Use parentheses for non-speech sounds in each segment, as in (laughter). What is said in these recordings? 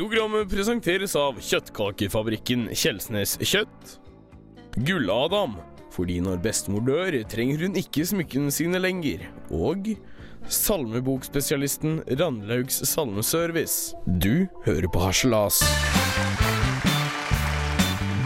Programmet presenteres av kjøttkakefabrikken Kjelsnes Kjøtt. Gull-Adam, fordi når bestemor dør, trenger hun ikke smykkene sine lenger. Og salmebokspesialisten Randlaugs salmeservice. Du hører på Harselas.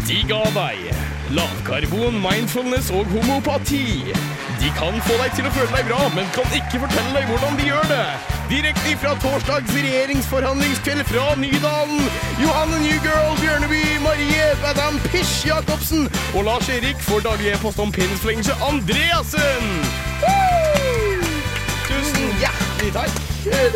De ga deg lavkarbon, mindfulness og homopati. De kan få deg til å føle deg bra, men kan ikke fortelle deg hvordan de gjør det. Direkte fra torsdags regjeringsforhandlingskveld fra Nydalen. Johanne Newgirl, Bjørneby, Marie Badam Pish Jacobsen og Lars Erik får daglig e-post om penisforlengelse Andreassen. Woo! Tusen hjertelig takk.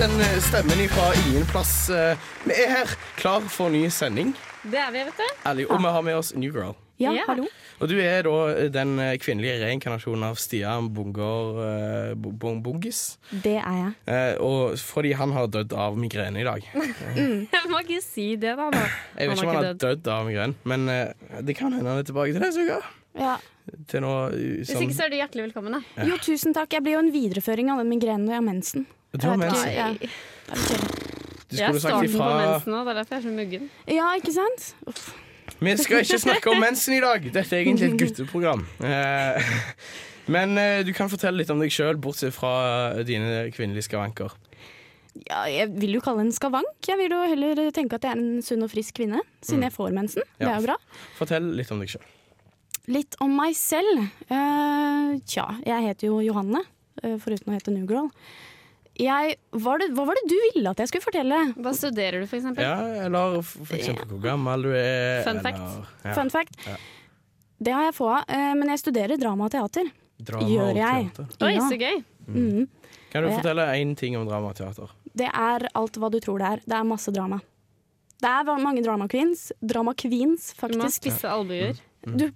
Den stemmen fra ingen plass. eh, Vi er her klar for ny sending. Det er vi, vet du. Ærlig. Og vi har med oss New Girl. Ja, Ja. hallo. Og du er da den kvinnelige reinkarnasjonen av Stian Bunger uh, Bungis. Det er jeg. Eh, og fordi han har dødd av migrene i dag. (laughs) Jeg må ikke si det, da. da. Jeg vet ikke om han har dødd av migrene, men eh, det kan hende han er tilbake til neste uke. Ja. Til noe som... Hvis ikke så er du hjertelig velkommen, da. Jo, tusen takk. Jeg blir jo en videreføring av den migrenen når jeg har mensen. Du har Jeg vet mens. ikke, ja. Nei. Det er litt kjedelig. Du Jeg skulle er starten på mensen nå, det er derfor jeg er så muggen. Ja, ikke sant? Uff. Vi skal ikke snakke om mensen i dag. Dette er egentlig et gutteprogram. Eh, Men eh, du kan fortelle litt om deg sjøl, bortsett fra dine kvinnelige skavanker. Ja, jeg vil jo kalle en skavank. Jeg vil jo heller tenke at jeg er en sunn og frisk kvinne, siden jeg får mensen. Det er jo bra. Fortell litt om deg sjøl. Litt om meg selv. Uh, tja, jeg heter jo Johanne, foruten å hete New Girl. Jeg, var det, hva var det du ville at jeg skulle fortelle? Hva studerer du, for eksempel? Ja, eller for eksempel hvor gammel du er. Fun eller, fact. Ja, Fun fact. Ja. Det har jeg få av, eh, men jeg studerer drama og teater. drama Gjør og jeg. teater. Oi, så gøy. Mhm. Kan du fortelle én ting om drama og teater? Det er alt hva du tror det er. Det er masse drama. Det er mange drama queens. Drama queens, Du må ha spisse albuer. Du,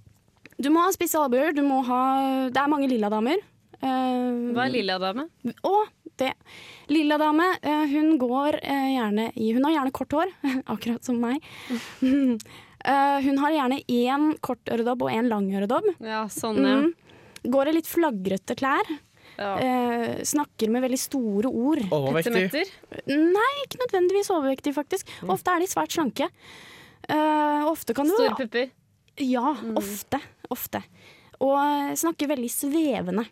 du må ha spisse albuer. Du må ha Det er mange lilla damer. Uh, Hva er lilla dame? Å, det. Lilla dame, eh, hun går eh, gjerne i Hun har gjerne kort hår, (laughs) akkurat som meg. (laughs) Eh, hun har gjerne én kort øredobb og én lang øredobb. Ja, sånn, ja. Mm. Går i litt flagrete klær. ja. Eh, snakker med veldig store ord. Overvektig? Nei, ikke nødvendigvis overvektig, faktisk. Ofte er de svært slanke. Eh, ofte kan du Store pupper. Ja, ofte. Ofte. Og snakker veldig svevende.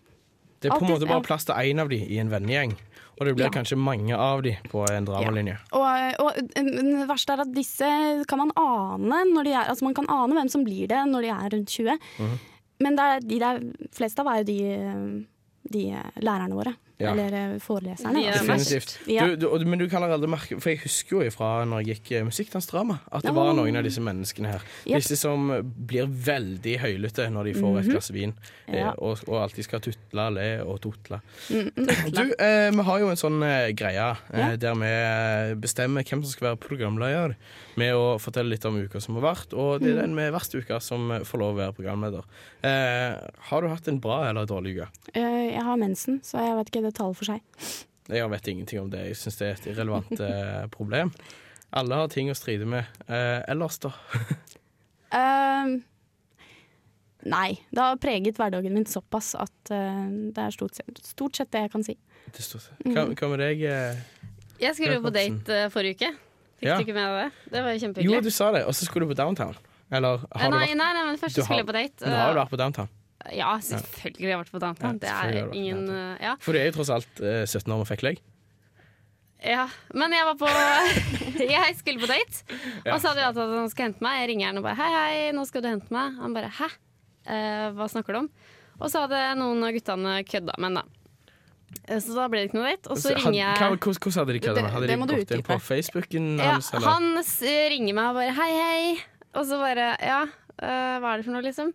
Det er på en måte bare ja. plass til én av de i en vennegjeng. Og det blir Ja. kanskje mange av de på en dramalinje. Og, og eh, det verste er at disse kan man ane når de er Altså man kan ane hvem som blir det når de er rundt 20. Mhm. Men det er, de der fleste av er jo de, de lærerne våre. Ja. Eller eh, foreleserne. Er altså. Definitivt. Ja. Du, du, men du kan allerede merke For jeg husker jo fra når jeg gikk eh, musikkdansdrama, at det Ja. var noen av disse menneskene her. Yep. Disse som blir veldig høylytte når de får et glass vin, eh, Ja. og, og alltid skal tutle, le og totle. Mm, mm. Du, eh, vi har jo en sånn eh, greie eh, Ja. der vi bestemmer hvem som skal være programleder, med å fortelle litt om uka som har vært. Og Mm. det er den med verste uka som får lov å være programleder. Eh, har du hatt en bra eller dårlig uke? Eh, jeg har mensen, så jeg vet ikke det taler for seg. Jeg vet ingenting om det. Jeg syns det er et irrelevant (laughs) eh, problem. Alle har ting å stride med. Eh, ellers, da? (laughs) Eh, nei, det har preget hverdagen min såpass at uh, det er stort sett, stort sett det jeg kan si. Det står seg. Hva, hva med deg? eh? Jeg skulle jo på date eh, forrige uke. Fikk Ja. du ikke med deg det? Det var jo Jo, du sa det. Og så skulle du på downtown. Eller Eh, har du nei, vært nei, nei, men først skulle jeg på date. Men har du vært på downtown? Ja, selvfølgelig har jeg vært på downtown. Ja, det er ingen eh, Ja. For du er jo tross alt uh, 17 år og fikk legg. ja. Men jeg var på (laughs) Jeg skulle på date, Ja. og så hadde jeg avtalt at han skulle hente meg. Jeg ringer han og bare 'hei, hei, nå skal du hente meg'. Han bare 'hæ, uh, hva snakker du om?' Og så hadde noen av guttene kødda med henne, da. Eh, Så da ble det ikke noe date. Og så ringer jeg Hvordan hvordan hadde de kødda? Hadde de gått inn på. Facebooken Ja, hans? eller? han ringer meg og bare 'hei, hei'. Og så bare 'ja, øh, hva er det for noe', liksom.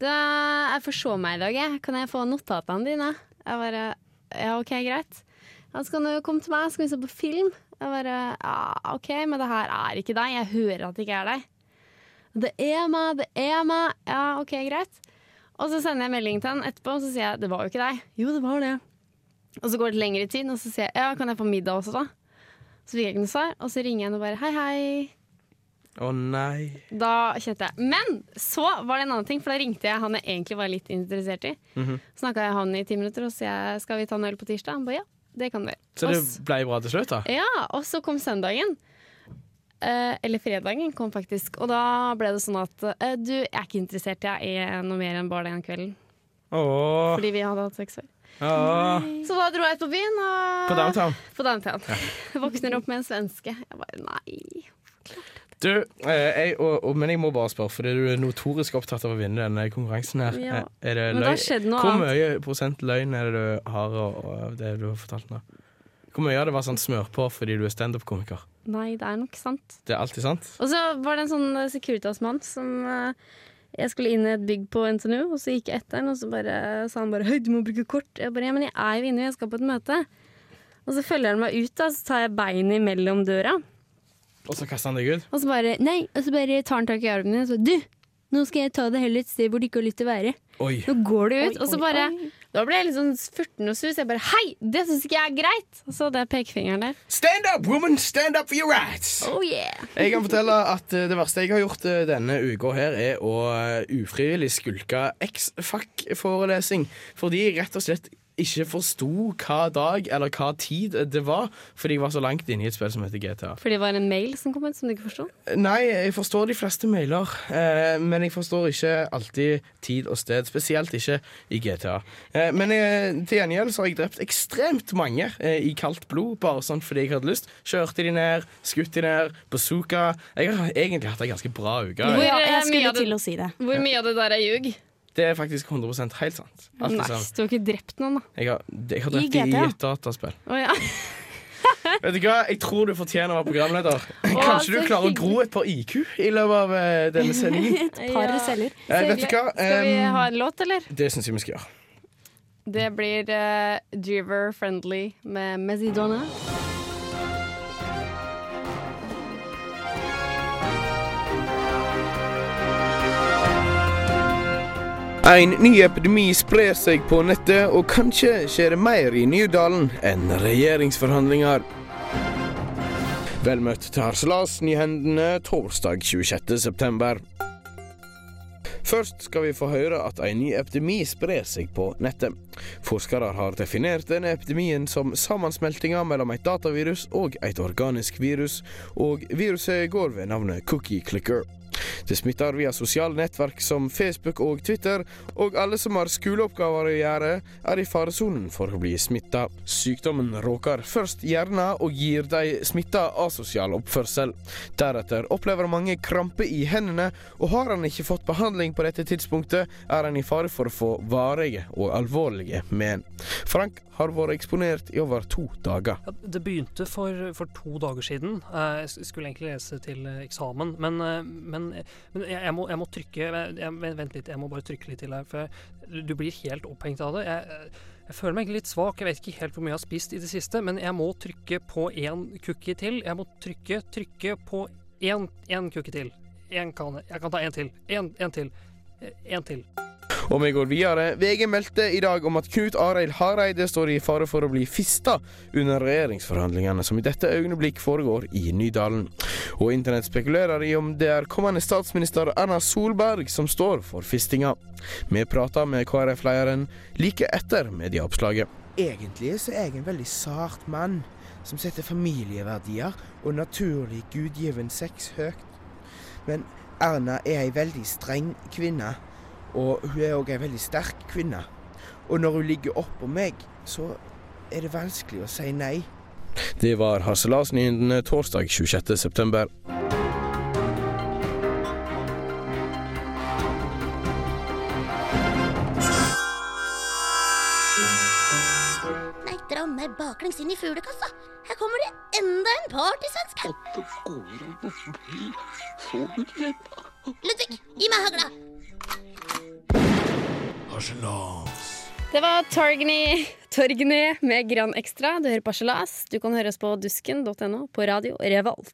Det, jeg forså meg i dag, jeg. Kan jeg få notatene dine? Jeg bare 'ja, OK, greit'. Han skal nå du komme til meg, skal vi se på film. Jeg bare 'ja, OK, men det her er ikke deg. Jeg hører at det ikke er deg'. Det er meg, det er meg. Ja, OK, greit. Og så sender jeg melding til han etterpå, og så sier jeg 'det var jo ikke deg'. Jo, det var det. Og så går det lengre tid, og så sier jeg 'ja, kan jeg få middag også', da? Så fikk jeg ikke noe svar, og så ringer jeg henne og bare 'hei, hei'. Å nei. Da kjente jeg Men så var det en annen ting, for da ringte jeg han jeg egentlig var litt interessert i. Mhm. Snakka jeg han i ti minutter og så jeg skal vi ta en øl på tirsdag. Han ba ja, det kan vi. Så det ble bra til slutt, da? ja, og så kom søndagen. eh, eller fredagen kom faktisk. Og da ble det sånn at eh, du, jeg er ikke interessert jeg i noe mer enn bare den kvelden. Åh, Fordi vi hadde hatt sex før. Så da dro jeg ut på byen. Og På downtown. På downtown. (laughs) Våkner opp med en svenske. Jeg bare nei. Du, eh, jeg, og, og, men jeg må bare spørre, fordi du er notorisk opptatt av å vinne denne konkurransen her. Ja. Eh, Er det det løgn? noe Hvor mye prosent løgn er det du har og, og det du har fortalt nå? Hvor mye av det var sånn smør på fordi du er standup-komiker? Nei, det er nok sant. Det er alltid sant? Og så var det en sånn eh, Securitas-mann som Jeg skulle inn i et bygg på NTNU, og så gikk jeg etter han, og så bare, sa han bare 'Høy, du må bruke kort'. Jeg bare 'Ja, men jeg er jo inne, jeg skal på et møte'. Og så følger han meg ut, da, så tar jeg beinet imellom døra. Og så kaster han deg ut? Og så bare Nei, og så bare tar han tak i armen din og så Du! Nå skal jeg ta det heller et sted hvor det ikke har lyst til å være. Oi. Nå går du ut. Oi, og så bare oi. Da ble jeg litt sånn furten og sus. Jeg bare Hei! Det syns ikke jeg er greit! Og så jeg pekefingeren der. Stand up, woman! Stand up for your rights! Oh yeah! Jeg kan fortelle at eh, det verste jeg har gjort eh, denne uka her, er å eh, ufrivillig skulke X-Fac-forelesing. Fordi rett og slett ikke forsto hva dag eller hva tid det var, fordi jeg var så langt inne i et spill som heter GTA. Fordi det var en mail som kom ut som du ikke forsto? Nei, jeg forstår de fleste mailer, eh, men jeg forstår ikke alltid tid og sted. Spesielt ikke i GTA. Eh, men eh, til gjengjeld så har jeg drept ekstremt mange eh, i kaldt blod, bare sånn fordi jeg hadde lyst. Kjørte de ned, skutt de ned, bazooka. Jeg har egentlig hatt ei ganske bra uke. Hvor, Ja, eh, jeg skulle til å si det. Hvor mye av det der er ljug? Det er faktisk 100% helt sant. Alt Nice. samme. Du har ikke drept noen, da? Jeg har, jeg har drept de i et dataspill. Oh, ja. (laughs) Vet du hva? Jeg tror du fortjener å være programleder. (laughs) Kanskje du klarer å gro et par IQ i løpet av eh, denne sendingen. (laughs) Et par Ja. celler. Eh, vet du hva? Skal vi ha en låt, eller? Det syns jeg vi skal gjøre. Det blir uh, Driver Friendly med Mezzidonna. En ny epidemi sprer seg på nettet, og kanskje skjer det mer i Nydalen enn regjeringsforhandlinger. Vel møtt til Harselas Nyhendene torsdag 26.9. Først skal vi få høre at en ny epidemi sprer seg på nettet. Forskere har definert denne epidemien som sammensmeltinga mellom et datavirus og et organisk virus, og viruset går ved navnet cookie clicker. Det smitter via sosiale nettverk som Facebook og Twitter, og alle som har skoleoppgaver å gjøre, er i faresonen for å bli smitta. Sykdommen råker først hjernen og gir de smitta asosial oppførsel. Deretter opplever mange krampe i hendene, og har han ikke fått behandling på dette tidspunktet, er han i fare for å få varige og alvorlige men. Frank har vært eksponert i over to dager. Ja, det begynte for, for to dager siden. Eh, Jeg skulle egentlig lese til eh, eksamen, men, eh, men, jeg, jeg, må, jeg må trykke jeg, Vent litt, jeg må bare trykke litt til her. For du blir helt opphengt av det. Jeg, føler meg litt svak. Jeg vet ikke helt hvor mye jeg har spist i det siste, men jeg må trykke på én cookie til. Jeg må trykke, trykke på én, én cookie til. En kan, jeg kan ta en til. En til. Eh, En til. Og vi går videre. VG meldte i dag om at Knut Arild Hareide står i fare for å bli fista under regjeringsforhandlingene som i dette øyeblikk foregår i Nydalen. Og internett spekulerer i om det er kommende statsminister Erna Solberg som står for fistinga. Vi prater med KrF-lederen like etter medieoppslaget. Egentlig så er jeg en veldig sart mann som setter familieverdier og naturlig gudgiven sex høyt. Men Erna er ei veldig streng kvinne, og hun er òg ei veldig sterk kvinne. Og når hun ligger oppå meg, så er det vanskelig å si nei. Det var harselasnyhetene torsdag 26.9. Nei, dra meg baklengs inn i fuglekassa. Her kommer det enda en partysvenske. Ludvig, gi meg hagla. Det var Torgny, Torgny med Gran Extra. Du hører på Harselas. Du kan høre oss på dusken.no, på radio Revolt.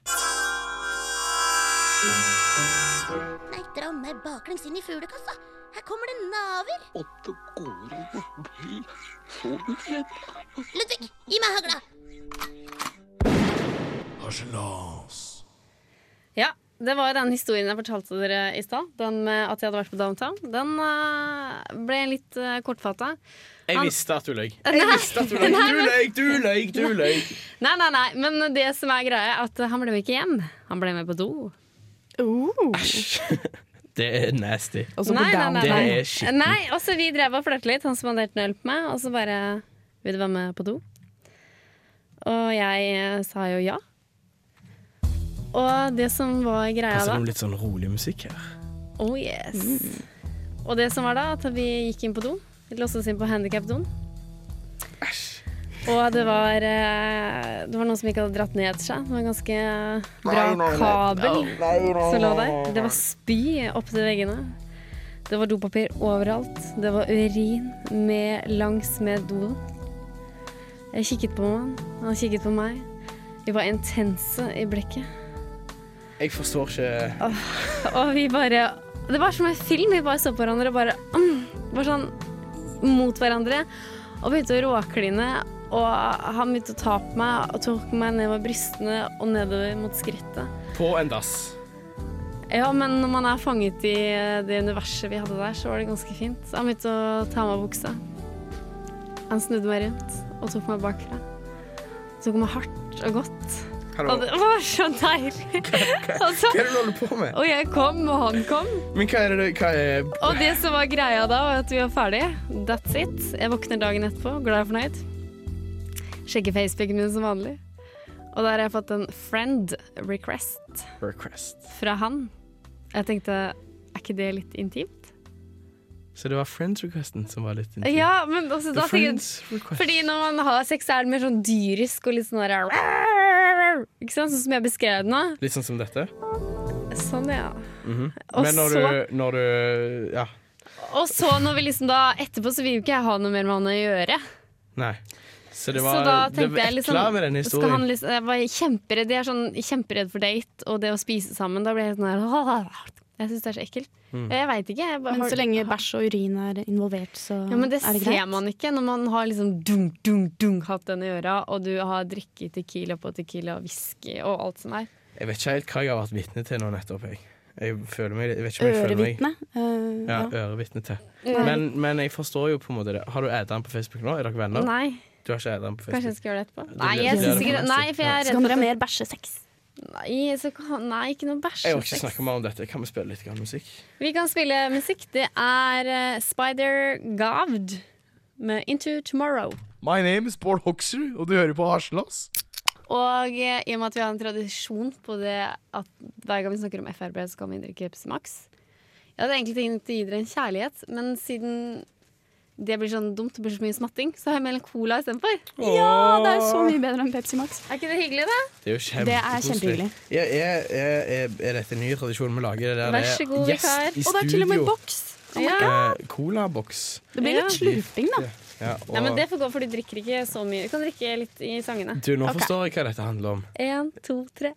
Nei, dra meg baklengs inn i fuglekassa. Her kommer det naver. Ludvig, gi meg hagla. Ja, det var den historien jeg fortalte dere i stad. Den med at jeg hadde vært på downtown. Den eh, ble litt uh, kortfatta. (laughs) Jeg visste at du løy. Jeg visste at du løy. Du løy, du løy, du (laughs) løy. Nei, nei, nei, men det som er greia, er at han ble med ikke hjem. Han ble med på do. (laughs) Det er nasty. Også på Nei, nei, nei, Det er. Nei, og vi drev og flørte litt. Han spanderte en øl på meg, og så bare Vil du være med på do? Og jeg eh, sa jo ja. Og det som var greia da da det er litt sånn rolig musikk her. Oh yes. Og det som var da, at vi gikk inn på do. Vi låste oss inn på handikapdoen. Og det var eh, Det var noen som ikke hadde dratt ned seg. Det var en ganske bra kabel som lå der. Det var spy opptil veggene. Det var dopapir overalt. Det var urin med langs med doen. Jeg kikket på han, han kikket på meg. Vi var intense i blikket. Jeg forstår ikke Og vi bare Det var som en film. Vi bare så på hverandre og bare mm, Bare sånn mot hverandre. Og begynte å råkline. Og han begynte å ta på meg og tok meg nedover brystene og nedover mot skrittet. På en dass. Ja, men når man er fanget i det universet vi hadde der, så var det ganske fint. Så han begynte å ta av meg buksa. Han snudde meg rundt og tok meg bakfra. Tok meg hardt og godt. Hallo. Og det var så deilig. Hva, (laughs) så, Hva er det du holder på med? og jeg kom, og han kom. Men hva er det hva er Og det som var greia da, var at vi var ferdige. That's it. Jeg våkner dagen etterpå, glad og fornøyd. Sjekker Facebooken min som vanlig. Og der har jeg fått en friend request request? fra han. Jeg tenkte, er ikke det litt intimt? Så det var friends requesten som var litt intim? Ja, men også da tenker jeg. Fordi når man har sex, er det mer sånn dyrisk og litt sånn der Ikke sant? Sånn som jeg beskrev det nå. Litt sånn som dette? Sånn, ja. Mhm. Og Men når så- du, når du Ja. Og så når vi liksom da Etterpå så vil jo ikke jeg ha noe mer med han å gjøre. Nei. Så det så var da det var jeg liksom med historien. liksom, Jeg var kjemperedd. Jeg er sånn kjemperedd for date og det å spise sammen. Da blir jeg sånn her (laughs) Jeg syns det er så ekkelt. Mm. Jeg veit ikke. Jeg bare, Men har- så lenge bæsj og urin er involvert, så ja, men det, er det ser man ikke når man har liksom dung, dung, dung hatt den i øra, og du har drikket tequila på tequila og whisky og alt som er. Jeg vet ikke helt hva jeg har vært vitne til nå nettopp. Jeg, jeg føler meg Jeg vet ikke om jeg føler meg eh, ja, ja. ørevitne til. Men, men jeg forstår jo på en måte det. Har du Edran på Facebook nå? Er dere venner? Nei, Du har ikke den på kanskje jeg Facebook? skal gjøre det etterpå. Nei, jeg det syns ikke det. Nei, for jeg er redd for dere ha mer bæsjesex. Nei, så kan, nei, ikke noe bæsjesex. Jeg vil ikke snakke mer om dette. Kan vi spille litt musikk? Vi kan spille musikk. Det er eh, Spider Gavd med Into Tomorrow. My name is Bård Hoksrud, og du hører på Harselas. Og eh, i og med at vi har en tradisjon på det at hver gang vi snakker om FRB, så kan vi drikke Pepsi Max. Jeg hadde egentlig tenkt å gi dere en kjærlighet, men siden det blir sånn dumt, det blir så mye smatting, så har jeg med en cola istedenfor. Ja, det er så mye bedre enn Pepsi Max. Er ikke det hyggelig, da? Det er jo Det er kjempehyggelig. Ja, er, er, er, er dette en ny tradisjon vi lager? Det der Vær så god, gjest vikar. i Og det er til og med boks. Ja. Eh, Colaboks. Det blir litt Ja. slurping, da. Ja, og ja, men Det får gå, for du drikker ikke så mye. Du kan drikke litt i sangene. Du, nå okay. forstår jeg hva dette handler om. Én, to, tre.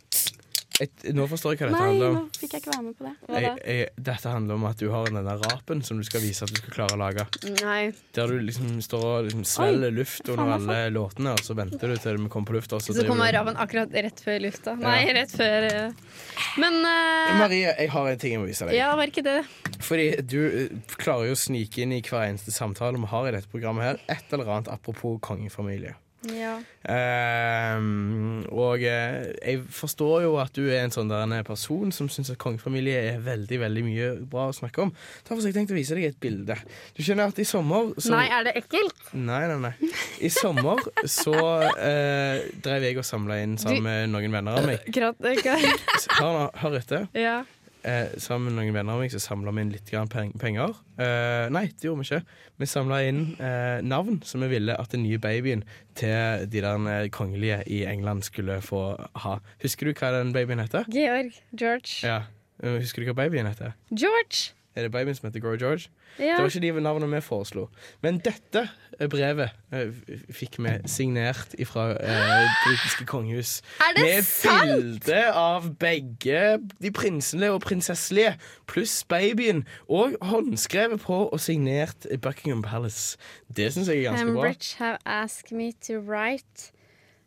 Jeg, nå forstår jeg hva dette Nei, handler nå om. fikk jeg ikke være med på det. Hva? Jeg, jeg, dette handler om at du har denne rapen som du skal vise at du skal klare å lage. Nei. Der du liksom står og liksom svelger luft under alle låtene, og så venter du til vi kommer på lufta. Så Så kommer rapen akkurat rett før lufta. Nei, Ja. rett før eh. Men uh... Marie, jeg har en ting jeg må vise deg. Ja, var ikke det Fordi du uh, klarer jo å snike inn i hver eneste samtale vi har i dette programmet her, et eller annet apropos kongefamilie. Ja. Ehm, og eh, jeg forstår jo at du er en sånn der person som syns at kongefamilie er veldig veldig mye bra å snakke om. Derfor har jeg tenkt å vise deg et bilde. Du skjønner at i sommer så, Nei, er det ekkelt? Nei, nei, nei. I sommer så eh, drev jeg og samla inn sammen med noen venner av meg. (laughs) Hør, hør etter. Ja. Eh, sammen med noen venner av meg så samla vi inn litt grann penger. Eh, nei, det gjorde vi ikke. Vi samla inn eh, navn som vi ville at den nye babyen til de der eh, kongelige i England skulle få ha. Husker du hva den babyen heter? Georg. George. Ja. Eh, Husker du hva babyen heter? George! Er det babyen som heter Grow George? Ja. Det var ikke de navnene vi foreslo. Men dette eh, brevet eh, fikk vi signert fra eh, britiske kongehus. Er det med sant? bilde av begge de prinselige og prinsesselige, pluss babyen, og håndskrevet på og signert i Buckingham Palace. Det syns jeg er ganske bra. Cambridge have asked me to write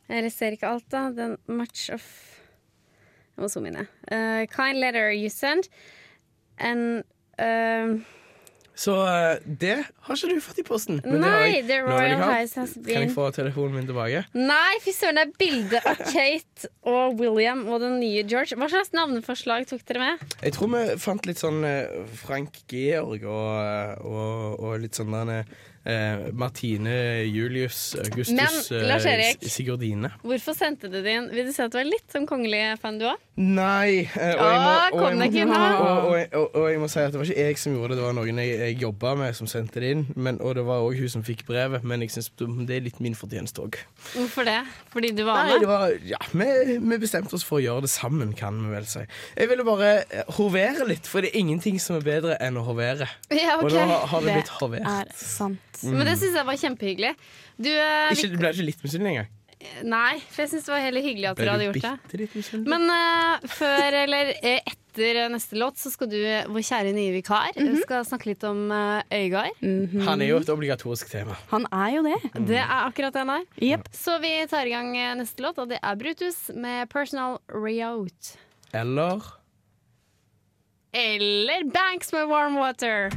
Jeg ser ikke alt, da. Then much of Jeg må zoome inn, jeg. Uh, kind letter you send. And um, Så eh, det har ikke du fått i posten. Men det har Nei, jeg. The Royal. Highs has Kan jeg få telefonen min tilbake? Nei, fy søren, det er bilde av Kate og William og den nye George. Hva slags navneforslag tok dere med? Jeg tror vi fant litt sånn eh, Frank Georg og, og, og litt sånn eh, Martine Julius Augustus Men, eh, Sigurdine. Hvorfor sendte du det inn? Vil du si at du er litt som kongelig fan, du òg? Nei. og jeg må- si at det var ikke jeg som gjorde det, det var noen jeg, jeg jobba med som sendte det inn. Men, og det var òg hun som fikk brevet, men jeg syns det er litt min fortjeneste òg. Hvorfor det? Fordi du var Nei, det med? var, ja, vi, vi bestemte oss for å gjøre det sammen, kan vi vel si. Jeg ville bare eh, hovere litt, for det er ingenting som er bedre enn å hovere. Ja, Og da har, Det blitt hovert. Det er sant. Men det syns jeg var kjempehyggelig. Du, eh, Ikke, du ble ikke litt misunnelig engang? Nei, for jeg syns det var heller hyggelig at dere hadde gjort det. Men uh, før eller eh, etter neste låt så skal du, vår kjære nye vikar, Mhm. skal snakke litt om uh, Øygard. Han er jo et obligatorisk tema. Han er jo det. Det er akkurat det han er. Yep. Så vi tar i gang neste låt, og det er Brutus med Personal Reout. Eller Eller Banks med Warm Water.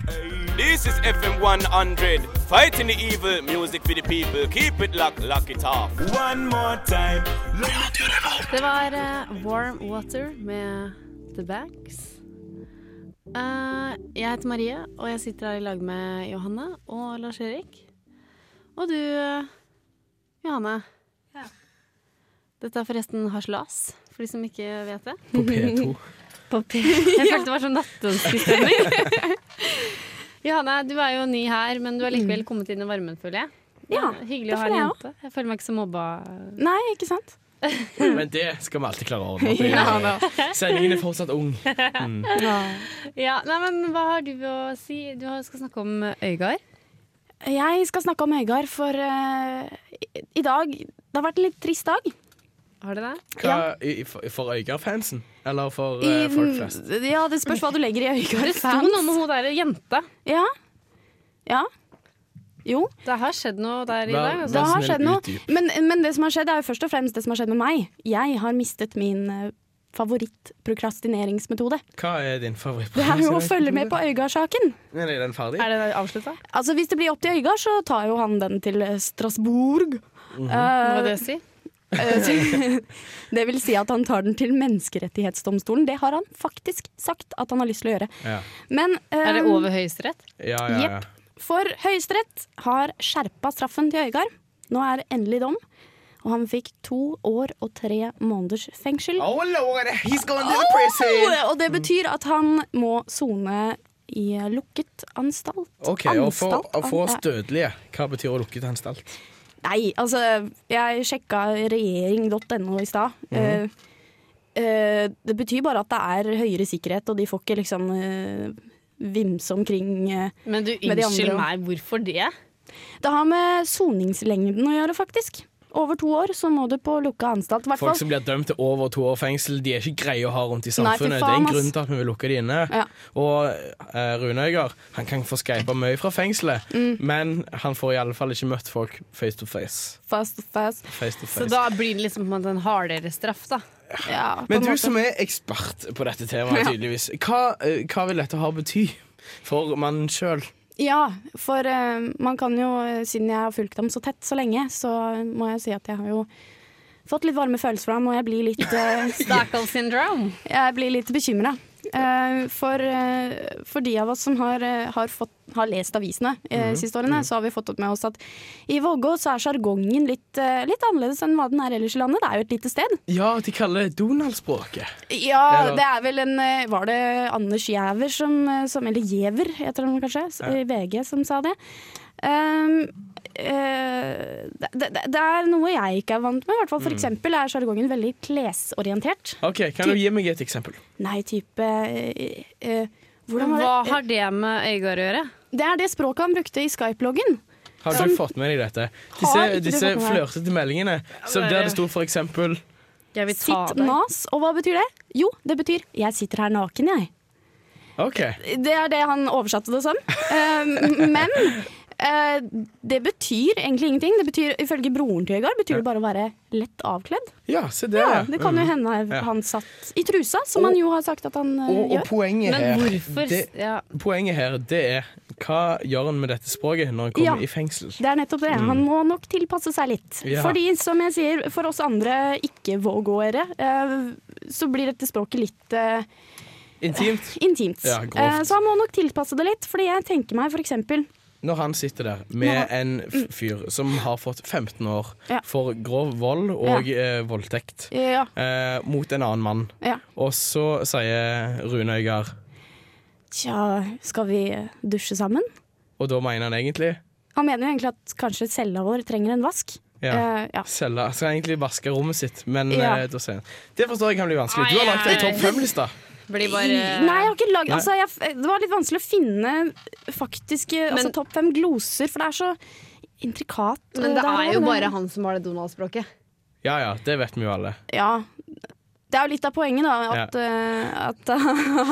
This is FM 100, fighting the evil, music for the people. Keep it lock, lock it off. One more time. Det var uh, Warm Water med The Bags. Uh, jeg heter Marie, og jeg sitter her i lag med Johanne og Lars Erik. Og du, uh, Johanne. Dette er forresten Haslas, for de som ikke vet det. på P2. (laughs) På P jeg følte det var sånn nattønskestemning. (laughs) Johanne, du er jo ny her, men du har likevel kommet inn i varmen, føler jeg. Ja, Hyggelig det å ha en jeg jente. Jeg føler meg ikke så mobba. Nei, ikke sant? Men det skal vi alltid klare å ordne opp i. (laughs) Sendingen er fortsatt ung. (laughs) Ja, nei, men Hva har du å si? Du skal snakke om Øygard. Jeg skal snakke om Øygard, for eh, i, i dag Det har vært en litt trist dag. Har du det? Hva, i, for, for Øygard-fansen? Eller for I, eh, folk flest? Ja, det spørs hva du legger i Det sto noe med hun der jenta. Ja. ja. Jo, Det har skjedd noe der i Hva- dag. det Altså. hva- har snill, skjedd noe. utdyp. Men, men det som har skjedd, er jo først og fremst det som har skjedd med meg. Jeg har mistet min eh, favorittprokrastineringsmetode. Hva er din favoritt? Det er jo å følge med på Øygard-saken. Er den ferdig? Er det avslutta? Altså, hvis det blir opp til Øygard, så tar jo han den til eh, Strasbourg. Mhm. Hva Eh, vil det si? Eh, (laughs) det vil si at han tar den til Menneskerettighetsdomstolen. Det har han faktisk sagt at han har lyst til å gjøre. Ja. Men um, Er det over Høyesterett? Ja, ja, ja. Jepp. For Høyesterett har skjerpa straffen til Øygard. Nå er det endelig dom. Og han fikk to år og tre måneders fengsel. Oh lord, he's going to the prison! Og det betyr at han må sone i lukket anstalt. OK, for, Anstalt, og for oss an- dødelige, hva betyr å lukket anstalt? Nei, altså Jeg sjekka regjering.no i stad. Mm. Uh, uh, det betyr bare at det er høyere sikkerhet, og de får ikke liksom uh, vimse omkring. Men du, Med de unnskyld meg, hvorfor det? Det har med soningslengden å gjøre, faktisk. Over to år så må du på lukka anstalt. Hvertfall. Folk som blir dømt til over to år fengsel, de er ikke greie å ha rundt i Nei, faen, samfunnet. det er en grunn til at vi vil lukke de inne. Ja. Og eh, Rune Øygard han kan få skype mye fra fengselet, Mm. men han får i alle fall ikke møtt folk face to face. Fast, fast. face, to Så da blir det liksom på en måte en hardere straff, da. Ja, Men du måte. som er ekspert på dette temaet, tydeligvis. Hva, eh, hva vil dette ha bety for mannen sjøl? Ja, for eh, man kan jo, eh, siden jeg har fulgt ham så tett så lenge, så må jeg si at jeg har jo fått litt varme følelser for ham, og jeg blir litt, eh, (laughs) Stockholm syndrome. jeg blir litt bekymra. For, eh, for de av oss som har, eh, har, fått, har lest avisene eh, de siste årene, så har vi fått opp med oss at i Vågå så er sjargongen litt, eh, litt annerledes enn hva den er ellers i landet. Det er jo et lite sted. Ja, de kaller det Donald-språket. Ja, Det er vel en eh, Var det Anders Giæver som, eh, som Eller Giæver, heter han kanskje, i VG, som sa det. Um, eh, det, det, det er noe jeg ikke er vant med. i hvert fall. For Mm. eksempel er sjargongen veldig klesorientert. Ok, Kan du gi meg et eksempel? Nei, type eh, eh, Hvordan Hva har det med Øygard å gjøre? Det er det språket han brukte i Skype-loggen. Har du fått med deg dette? Disse, disse flørtete meldingene så der det sto for eksempel Sitt nas. Og hva betyr det? Jo, det betyr 'jeg sitter her naken', jeg. Okay. Det er det han oversatte det som. Eh, men det betyr egentlig ingenting. Det betyr, Ifølge broren til Øygard betyr det bare å være lett avkledd. Ja, se det. Ja, det kan jo Mm. hende han satt i trusa, som Og- han jo har sagt at han og, Og, og poenget poenget Men her hvorfor det, ja. Poenget her, det er hva gjør han med dette språket når han kommer Ja. i fengsel? Det er nettopp det. Han må nok tilpasse seg litt. Ja. Fordi, som jeg sier, for oss andre ikke-vågåere, eh, så blir dette språket litt eh, Intimt. intimt. Ja. Eh, så han må nok tilpasse det litt, fordi jeg tenker meg for eksempel Når han sitter der med en fyr som har fått 15 år Ja. for grov vold og eh, voldtekt Ja. eh, mot en annen mann, Ja. og så sier Rune Øygard Tja, skal vi dusje sammen? Og da mener han egentlig Han mener jo egentlig at kanskje cella vår trenger en vask. ja, Uh, ja. Selge, skal egentlig vaske rommet sitt, men Ja. eh, da sier han Det forstår jeg kan bli vanskelig. Du har lagt ei i topp fem-liste. Blir bare Nei, jeg har ikke lagd altså, jeg, Det var litt vanskelig å finne faktiske altså, topp fem gloser, for det er så intrikat. Men det der er jo det- bare han som har det Donald-språket. Ja ja, det vet vi jo alle. Ja. Det er jo litt av poenget, da. At, eh, at (laughs)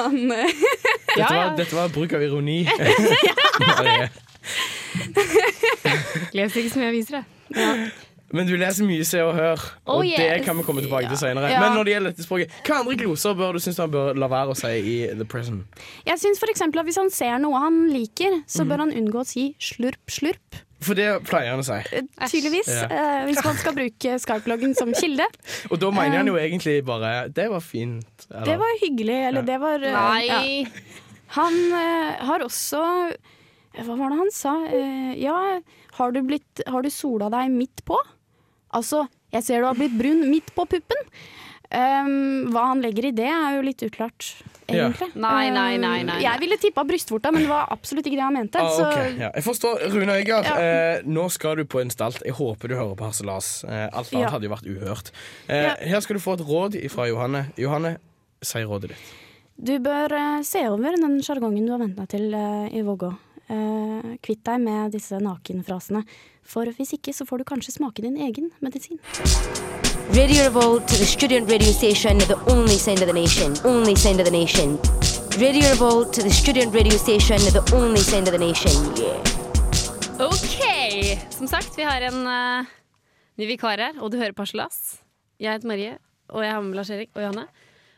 han Dette, Var, dette var bruk av ironi. (laughs) (laughs) Les ikke så mye aviser, jeg. Men du leser mye Se og Hør, Oh, og det kan vi komme tilbake til senere. Ja. Men når det gjelder dette språket, hva andre gloser bør du synes han bør la være å si i The Prison? Jeg syns f.eks. at hvis han ser noe han liker, Mhm. så bør han unngå å si slurp, slurp. For det pleier han å si. Eh, Tydeligvis. Ja. Uh, hvis man skal bruke Skype-loggen som kilde. (laughs) Og da mener han jo egentlig bare Det var fint. eller? Det var hyggelig, eller Ja. det var uh, Nei. ja. Han uh, har også Hva var det han sa? Eh, ja, har du, blitt, har du sola deg midt på? Altså, jeg ser du har blitt brun midt på puppen. Um, hva han legger i det, er jo litt uklart, Ja. egentlig. Nei, nei, nei, nei, nei. Jeg ville tippa brystvorta, men det var absolutt ikke det han mente. Ah, så ja. Jeg forstår. Rune Øygard, Ja. eh, nå skal du på en stalt. Jeg håper du hører på Harselas. Eh, alt annet Ja. hadde jo vært uhørt. Eh, Ja. Her skal du få et råd fra Johanne. Johanne, si rådet ditt. du bør eh, se over den sjargongen du har vent deg til eh, i Vågå. Eh, kvitt deg med disse nakenfrasene. For hvis ikke, så får du kanskje smake din egen medisin. Radio Revolt, the student radio station, the only sound of the nation. Only sound of the nation. Radio Revolt, the student radio station, the only sound of the nation. Yeah. OK! Som sagt, vi har en uh, ny vikar her, og du hører Parselas. Jeg heter Marie, og jeg har med Lars Erik og Johanne.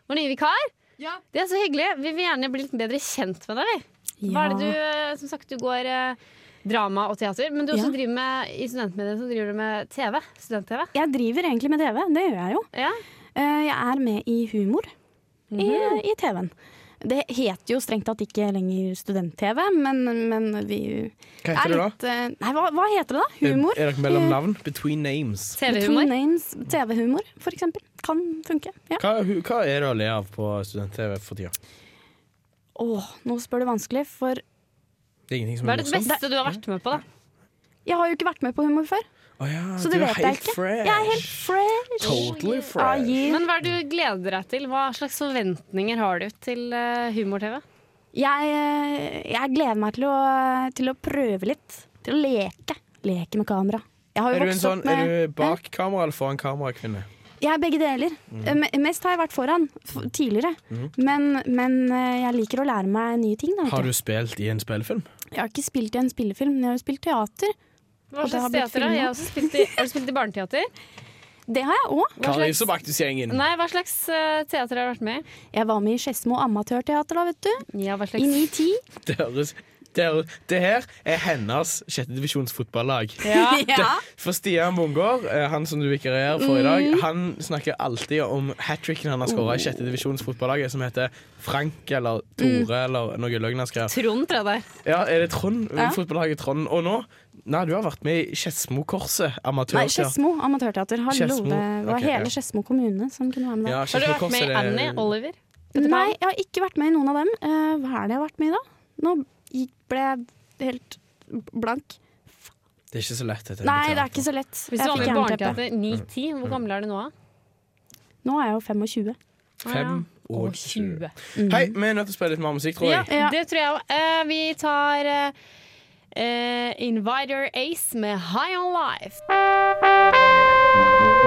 Vår nye vikar. Det er så hyggelig. Vi vil gjerne bli litt bedre kjent med deg. vi. Hva er det du, uh, som sagt, du går eh, drama og teater, men du også Ja. driver med, i studentmediet så driver du med TV. Student-TV. Jeg driver egentlig med TV, det gjør jeg jo. Ja. Eh, jeg er med i Humor i, i TV-en. Det heter jo strengt tatt ikke lenger student-TV, men, men vi Hva heter det da? litt, eh, Nei, hva, hva heter det da? Humor? Er dere mellom navn? Between names. TV-humor. Between Names, TV-humor, for eksempel. Kan funke. Ja. Hva, hva er det å le av på student-TV for tida? Åh, nå spør du vanskelig, for Det er ingenting som Hva er det beste du har vært med på, da? jeg har jo ikke vært med på humor før. Oh ja, Så du det vet jeg ikke. fresh. Jeg er helt fresh. Totally Ah, yeah. Men hva er det du gleder deg til? Hva slags forventninger har du til eh, humor-TV? Jeg, eh, jeg gleder meg til å, til å prøve litt. Til å leke. Leke med kamera. Jeg har jo Er du, en sånn, med er du bak kamera eller foran kamera-kvinne? Jeg er begge deler. Eh, Mest har jeg vært foran tidligere. tidligere. men, men eh, jeg liker å lære meg nye ting. Da, Har du. du spilt i en spillefilm? Jeg har ikke spilt i en spillefilm, men jeg har jo spilt teater. Hva slags teater? da? Jeg har, også spilt i, har du spilt i barneteater? Det har jeg òg. Hva, hva slags eh, teater har du vært med i? Jeg var med i Skedsmo amatørteater, da, vet du. Ja, hva I slags 9-10. Det høres det, er, det her er hennes sjettedivisjons fotballag. (laughs) Ja. (laughs) Ja. For Stian Bungård, eh, han som du vikarierer for i Mm. dag, han snakker alltid om hat tricken han har skåra i sjettedivisjons fotballaget, som heter Frank eller Tore Mm. eller noe løgn han. Trond, tror jeg det. Ja, er det Trond? Ja. Fotballaget Trond. Og nå Nei, du har vært med i Skedsmokorset Nei, amatørteater. Skedsmo amatørteater. Hallo, det var okay, hele ja. Skedsmo kommune som kunne være med der. Ja, Har du vært med i Annie, Oliver? Nei, jeg har ikke vært med i noen av dem. Eh, hva er det jeg har vært med i, da? Nå ble helt blank. Det er ikke så lett. Nei, det er ikke så lett. Hvis du var med i barneteater 9-10, hvor gammel er du nå? Nå er jeg jo 25. 25 og 20. Mm. Hei, vi er nødt til å spille litt mer musikk, tror jeg. Ja. det tror jeg òg. vi tar uh, eh, Inviter Ace med High On Life.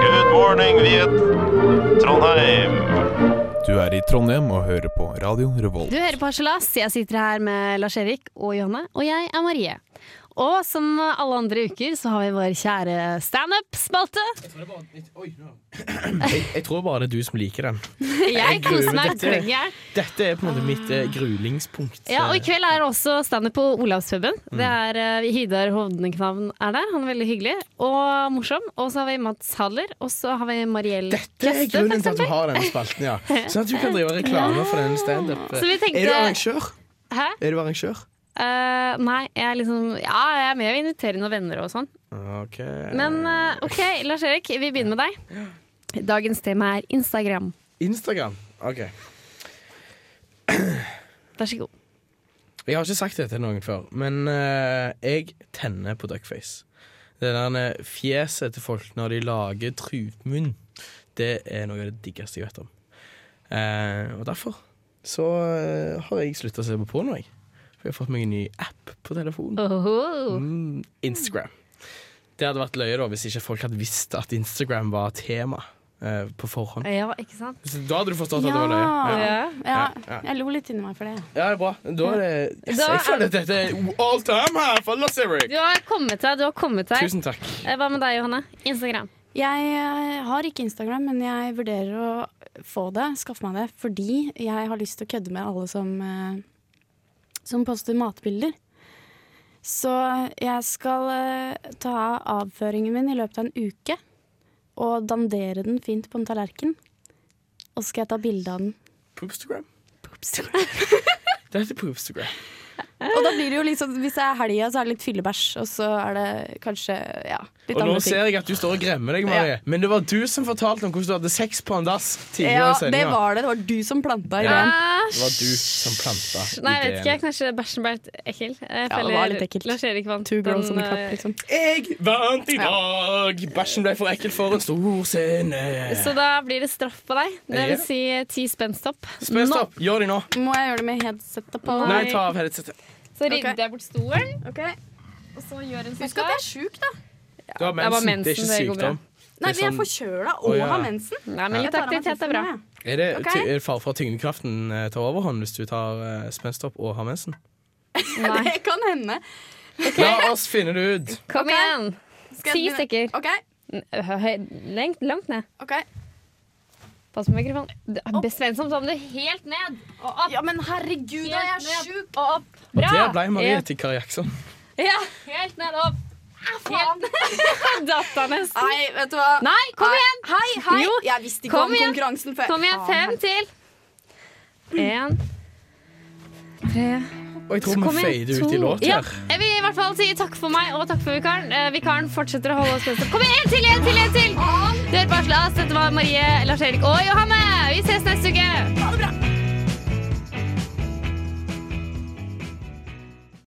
Good morning, Viet. Trondheim. Du er i Trondheim og hører på Radio Revolt. Du hører på Harselas. Jeg sitter her med Lars Erik og Johanne, og jeg er Marie. Og som alle andre uker så har vi vår kjære standup-spalte. Jeg, jeg tror bare det er du som liker den. (laughs) Jeg gruer koser meg dette- Dette er på en måte mitt eh, grulingspunkt. Ja, og I kveld er det også standup på Olavspuben. Mm. Det er uh, Hidar Hovdenknavn er der. Han er veldig hyggelig og morsom. Og så har vi Mats Haller, og så har vi Mariell Dette er Kjøste, grunnen til at du har denne spalten, ja. (laughs) Sånn at du kan drive reklame for den standup. Vi Er du arrangør? Hæ? Er du arrangør? Eh, nei, jeg er liksom Ja, jeg er med og inviterer noen venner og sånn. Ok. Men uh, OK, Lars Erik, vi begynner med deg. Dagens tema er Instagram. Instagram. OK. Vær så god. Jeg har ikke sagt det til noen før, men uh, jeg tenner på duckface. Det der fjeset til folk når de lager trutmunn, det er noe av det diggeste jeg vet om. Og derfor så har jeg slutta å se på porno, jeg. Jeg har fått meg en ny app på telefonen. Mm, Instagram. Det hadde vært løye da hvis ikke folk hadde visst at Instagram var tema eh, på forhånd. Ja, ikke sant? Så Da hadde du forstått at det var løye. Ja. Ja. Ja, ja. jeg lo litt inni meg for det. Ja, det er bra. Da er det yes, Da Jeg er- føler at dette er all time her for Lars Eric. Du har kommet deg. Du har kommet deg. Tusen takk. Eh, Hva med deg, Johanne? Instagram. Jeg eh, har ikke Instagram, men jeg vurderer å få det, skaffe meg det, fordi jeg har lyst til å kødde med alle som, eh, som poster matbilder. Så jeg skal eh, ta avføringen min i løpet av en uke og dandere den fint på en tallerken. Og så skal jeg ta bilde av den. Poopstagram. Poopstagram. Det heter Poopstagram. (laughs) Og da blir det jo sånn, hvis det er helga, så er det litt fyllebæsj, og så er det kanskje ja, litt Og nå andre ting. ser jeg at du står og gremmer deg, Marie. Men det var du som fortalte om hvordan du hadde sex på en dass tidligere Ja, i det var det. Det var du som planta ideen. Det var du som planta Nei, jeg vet ikke. Kanskje bæsjen ble litt ekkel. Jeg det var litt ekkelt. Lars Erik vant. Two girls den, on cup, eh, liksom. Jeg vant i dag! Bæsjen ble for ekkel for en stor scene. Så da blir det straff på deg. Det vil si ti spenstopp. Spenstopp! Gjør det nå. Må jeg gjøre det med headsetet på? Nei, ta av headsetet. Så rydder okay. jeg bort stolen, Okay. og så gjør en Husk at jeg er sjuk, da. Du har mensen, mensen. Det er ikke det sykdom. Nei, men vi er sånn- forkjøla og og ja. har mensen. Nei, men litt Jeg aktivitet er bra. Er det, Ok. ty- det fare for at tyngdekraften eh, tar overhånd hvis du tar uh, spenstopp og har mensen? (laughs) Nei. Det kan hende. La oss finne det ut. Kom okay. igjen! Ti stykker. OK. Høy- Lengt, langt ned. ok Pass på mikrofonen. Besvenn som det helt ned og opp. Ja, men herregud, da, jeg er Helt sjuk. Og opp. Og der ble Marie Ja. til Kari Jackson. Ja, helt ned og opp. Faen! Datt av nesten. Nei, vet du hva. Nei, kom Nei. igjen! Hei, hei! Jo, Jeg visste ikke kom om igjen. konkurransen før. Kom igjen, fem til. En, tre Og jeg tror Så vi fader ut i låt her. Ja, jeg vil i hvert fall si takk for meg og takk for vikaren. Eh, vikaren fortsetter å holde oss spente. Kom igjen, en til, en til, en til! Du hører på Aslas. Dette var Marie, Lars Erik og Johanne. Vi ses neste uke.